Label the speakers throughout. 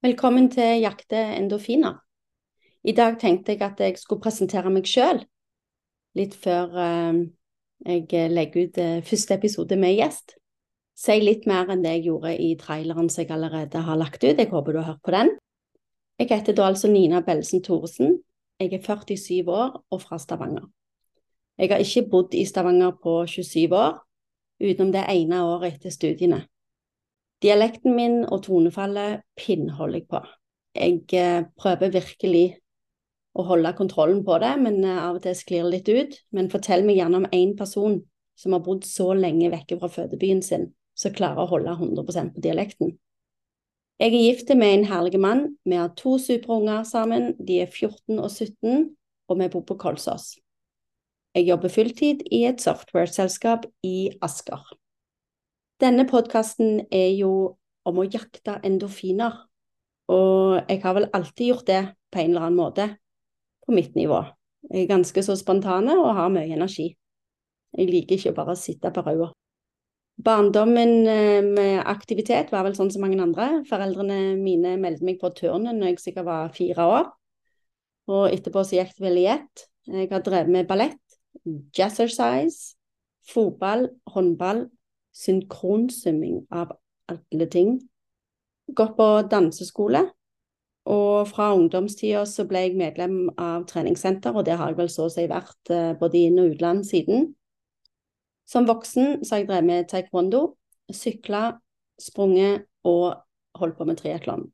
Speaker 1: Velkommen til Jakte endorfiner. I dag tenkte jeg at jeg skulle presentere meg sjøl, litt før uh, jeg legger ut uh, første episode med gjest. Si litt mer enn det jeg gjorde i traileren som jeg allerede har lagt ut. Jeg håper du har hørt på den. Jeg heter da altså Nina Bellesen Thoresen. Jeg er 47 år og fra Stavanger. Jeg har ikke bodd i Stavanger på 27 år, utenom det ene året etter studiene. Dialekten min og tonefallet pinnholder jeg på. Jeg eh, prøver virkelig å holde kontrollen på det, men eh, av og til sklir det litt ut. Men fortell meg gjerne om én person som har bodd så lenge vekke fra fødebyen sin, som klarer å holde 100% på dialekten. Jeg er gift med en herlig mann. Vi har to superunger sammen. De er 14 og 17, og vi bor på Kolsås. Jeg jobber fulltid i et software-selskap i Asker. Denne podkasten er jo om å jakte endorfiner, og jeg har vel alltid gjort det på en eller annen måte, på mitt nivå. Jeg er ganske så spontane og har mye energi. Jeg liker ikke bare å sitte på ræva. Barndommen eh, med aktivitet var vel sånn som mange andre. Foreldrene mine meldte meg på turnen når jeg sikkert var fire år. Og etterpå så gikk det vel i ett. Jeg har drevet med ballett, jazzercise, fotball, håndball synkronsvømming av alle ting. Gått på danseskole. Og fra ungdomstida så ble jeg medlem av treningssenter, og det har jeg vel så å si vært eh, både inn- og utland siden. Som voksen så har jeg drevet med taekwondo, sykla, sprunget og holdt på med triatlon.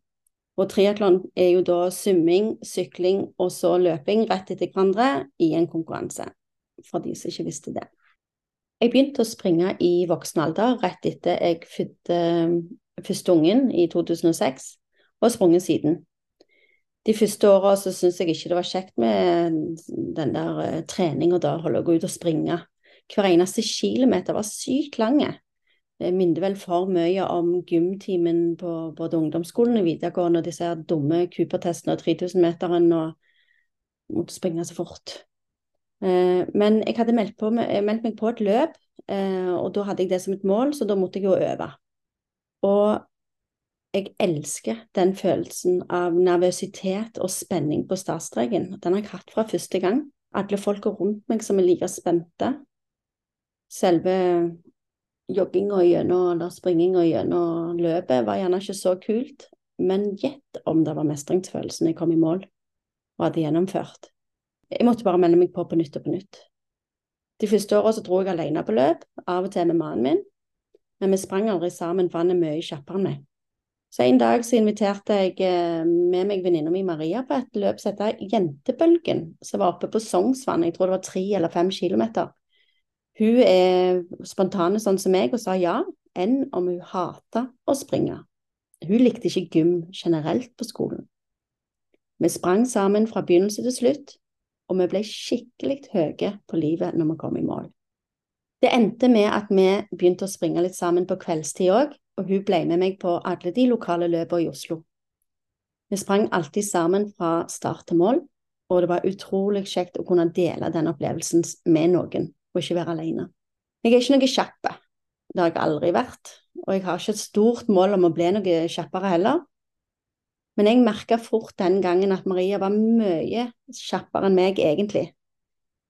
Speaker 1: Og triatlon er jo da svømming, sykling og så løping rett etter hverandre i en konkurranse, for de som ikke visste det. Jeg begynte å springe i voksen alder rett etter jeg fødte eh, første ungen i 2006, og sprunget siden. De første åra så syntes jeg ikke det var kjekt med den der uh, treninga da, holde å gå ut og springe. Hver eneste kilometer var sykt lang. Det minner vel for mye om gymtimen på både ungdomsskolen og videregående, og disse dumme Cooper-testene og 3000-meteren og måtte springe så fort. Eh, men jeg hadde meldt, på, meldt, meg på et løp, eh, og da hadde jeg det som et mål, så da måtte jeg jo øve. Og jeg elsker den følelsen av nervøsitet og spenning på startstreken. Den har jeg hatt fra første gang. Alle folka rundt meg som er like spente. Selve jogginga gjennom, eller springinga gjennom løpet var gjerne ikke så kult, men gjett om det var mestringsfølelsen jeg kom i mål og hadde gjennomført. Jeg måtte bare melde meg på på nytt og på nytt. De første åra dro jeg alene på løp, av og til med mannen min, men vi sprang aldri sammen, for han er mye kjappere enn meg. Så en dag så inviterte jeg eh, med meg venninna mi Maria på et løp som heter Jentebølgen, som var oppe på Sognsvann, jeg tror det var tre eller fem kilometer. Hun er spontane sånn som meg og sa ja, enn om hun hata å springe. Hun likte ikke gym generelt på skolen. Vi sprang sammen fra begynnelse til slutt, og vi ble skikkelig høye på livet når vi kom i mål. Det endte med at vi begynte å springe litt sammen på kveldstid òg, og hun ble med meg på alle de lokale løpene i Oslo. Vi sprang alltid sammen fra start til mål, og det var utrolig kjekt å kunne dele den opplevelsen med noen, og ikke være alene. Jeg er ikke noe kjapp, det har jeg aldri vært, og jeg har ikke et stort mål om å bli noe kjappere heller, men jeg merka fort den gangen at Maria var mye kjappere enn meg, egentlig.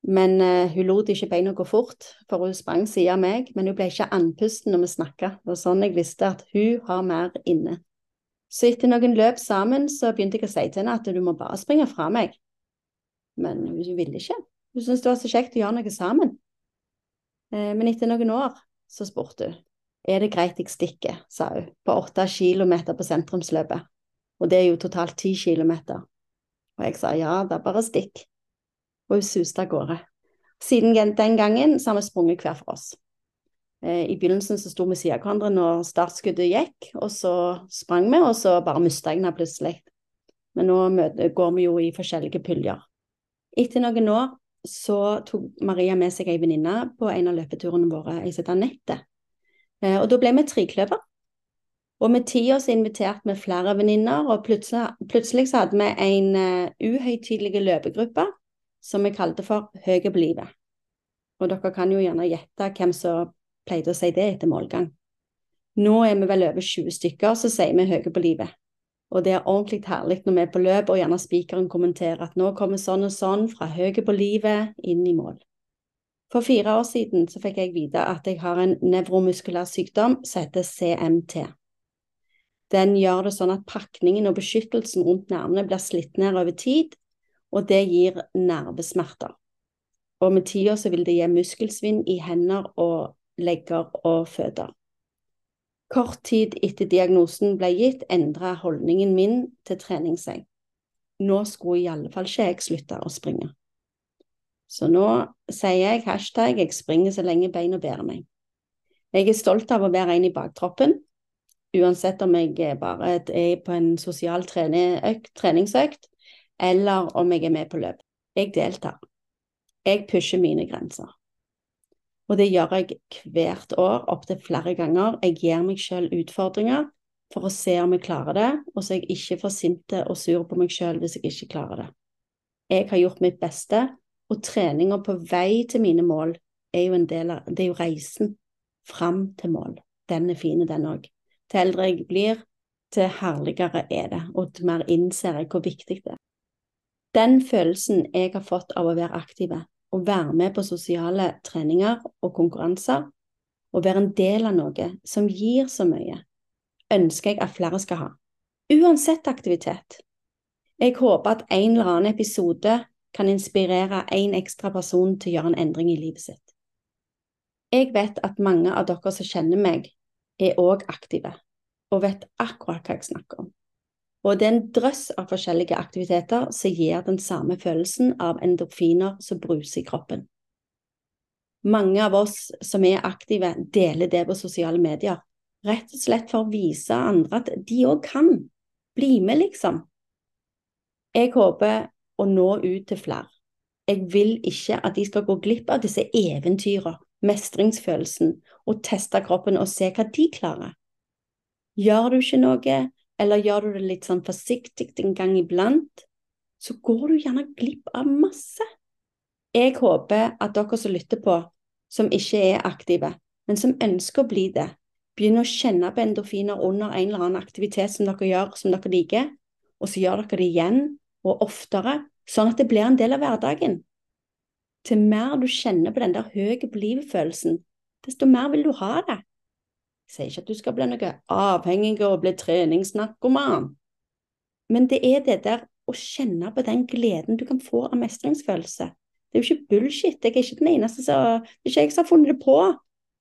Speaker 1: Men uh, hun lot ikke beina gå fort, for hun sprang siden av meg. Men hun ble ikke andpusten når vi snakka. Det var sånn jeg visste at hun har mer inne. Så etter noen løp sammen, så begynte jeg å si til henne at du må bare springe fra meg. Men hun ville ikke. Hun syntes det var så kjekt å gjøre noe sammen. Uh, men etter noen år så spurte hun. Er det greit jeg stikker, sa hun, på åtte kilometer på sentrumsløpet. Og det er jo totalt ti kilometer. Og jeg sa ja, da bare stikk. Og hun suste av gårde. Siden den gangen så har vi sprunget hver for oss. Eh, I begynnelsen så sto vi siden av hverandre når startskuddet gikk, og så sprang vi, og så bare mista jeg henne plutselig. Men nå går vi jo i forskjellige puljer. Etter noen år så tok Maria med seg ei venninne på en av løpeturene våre, ei som heter Anette. Eh, og da ble vi trekløver. Og med tida så inviterte vi flere venninner, og plutselig, plutselig, så hadde vi en uh, uhøytidelig løpegruppe som vi kalte for Høye på livet. Og dere kan jo gjerne gjette hvem som pleide å si det etter målgang. Nå er vi vel over 20 stykker så sier vi høye på livet. Og det er ordentlig herlig når vi er på løp og gjerne spikeren kommenterer at nå kommer sånn og sånn fra høyre på livet inn i mål. For fire år siden så fikk jeg vite at jeg har en nevromuskulær sykdom som heter CMT. Den gjør det sånn at pakningen og beskyttelsen rundt nervene blir slitt ned over tid, og det gir nervesmerter. Og med tida så vil det gi muskelsvinn i hender og legger og føtter. Kort tid etter diagnosen ble gitt, endra holdningen min til trening seg. Nå skulle i alle fall ikke jeg slutte å springe. Så nå sier jeg hashtag 'jeg springer så lenge beina bærer meg'. Jeg er stolt av å være en i baktroppen, uansett om jeg bare er på en sosial treningsøkt, eller om jeg er med på løp. Jeg deltar. Jeg pusher mine grenser. Og det gjør jeg hvert år, opptil flere ganger. Jeg gir meg selv utfordringer for å se om jeg klarer det, og så er jeg ikke for sint og sur på meg selv hvis jeg ikke klarer det. Jeg har gjort mitt beste, og treninga på vei til mine mål er jo en del av Det er jo reisen fram til mål. Den er fin, den òg. Til eldre jeg blir, til herligere er det, og til mer innser jeg hvor viktig det er. Den følelsen jeg har fått av å være aktive, å være med på sosiale treninger og konkurranser, og være en del av noe som gir så mye, ønsker jeg at flere skal ha. Uansett aktivitet. Jeg håper at en eller annen episode kan inspirere en ekstra person til å gjøre en endring i livet sitt. Jeg vet at mange av dere som kjenner meg, er òg aktive, og vet akkurat hva jeg snakker om. Og det er en drøss av forskjellige aktiviteter som gir den samme følelsen av endorfiner som bruser i kroppen. Mange av oss som er aktive, deler det på sosiale medier, rett og slett for å vise andre at de òg kan. Bli med, liksom. Jeg håper å nå ut til flere. Jeg vil ikke at de skal gå glipp av disse eventyrene, mestringsfølelsen, og teste kroppen og se hva de klarer. Gjør du ikke noe, eller gjør du det litt sånn forsiktig en gang iblant, så går du gjerne glipp av masse. Jeg håper at dere som lytter på, som ikke er aktive, men som ønsker å bli det, begynner å kjenne på endorfiner under en eller annen aktivitet som dere gjør, som dere liker, og så gjør dere det igjen og oftere, sånn at det blir en del av hverdagen. Til mer du kjenner på den der høye på livet-følelsen, desto mer vil du ha det. Jeg sier ikke at du skal bli noe avhengig og bli treningsnarkoman, men det er det der å kjenne på den gleden du kan få av mestringsfølelse. Det er jo ikke bullshit. Jeg er ikke den eneste som Det er ikke jeg som har funnet det på.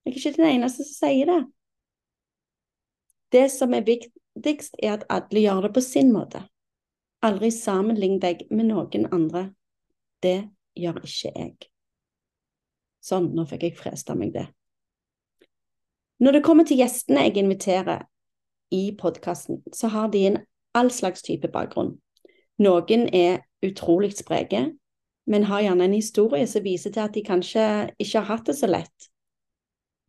Speaker 1: Jeg er ikke den eneste som sier det. Det som er viktigst, er at alle gjør det på sin måte. Aldri sammenlign deg med noen andre. Det gjør ikke jeg. Sånn, nå fikk jeg fresta meg det. Når det kommer til gjestene jeg inviterer i podkasten, så har de en all slags type bakgrunn. Noen er utrolig spreke, men har gjerne en historie som viser til at de kanskje ikke har hatt det så lett.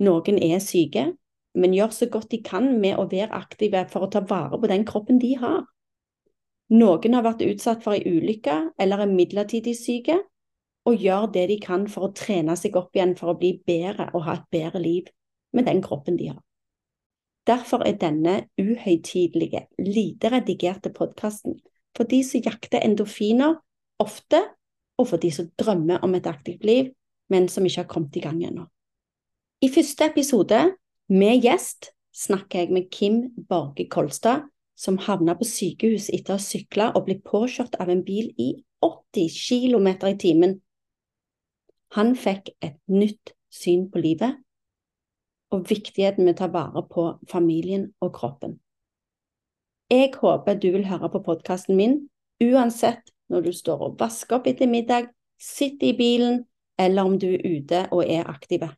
Speaker 1: Noen er syke, men gjør så godt de kan med å være aktive for å ta vare på den kroppen de har. Noen har vært utsatt for ei ulykke eller er midlertidig syke, og gjør det de kan for å trene seg opp igjen for å bli bedre og ha et bedre liv med den kroppen de har. Derfor er denne uhøytidelige, lite redigerte podkasten for de som jakter endorfiner ofte, og for de som drømmer om et aktivt liv, men som ikke har kommet i gang ennå. I første episode, med gjest, snakker jeg med Kim Borge Kolstad, som havna på sykehus etter å ha sykla og blitt påkjørt av en bil i 80 km i timen. Han fikk et nytt syn på livet og viktigheten med å ta vare på familien og kroppen. Jeg håper du vil høre på podkasten min uansett når du står og vasker opp etter middag, sitter i bilen, eller om du er ute og er aktive.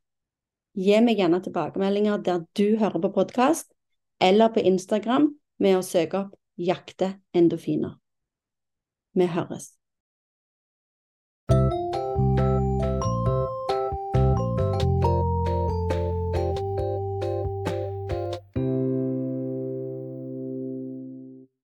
Speaker 1: Gi meg gjerne tilbakemeldinger der du hører på podkast, eller på Instagram med å søke opp Jakte endorfiner. Vi høres.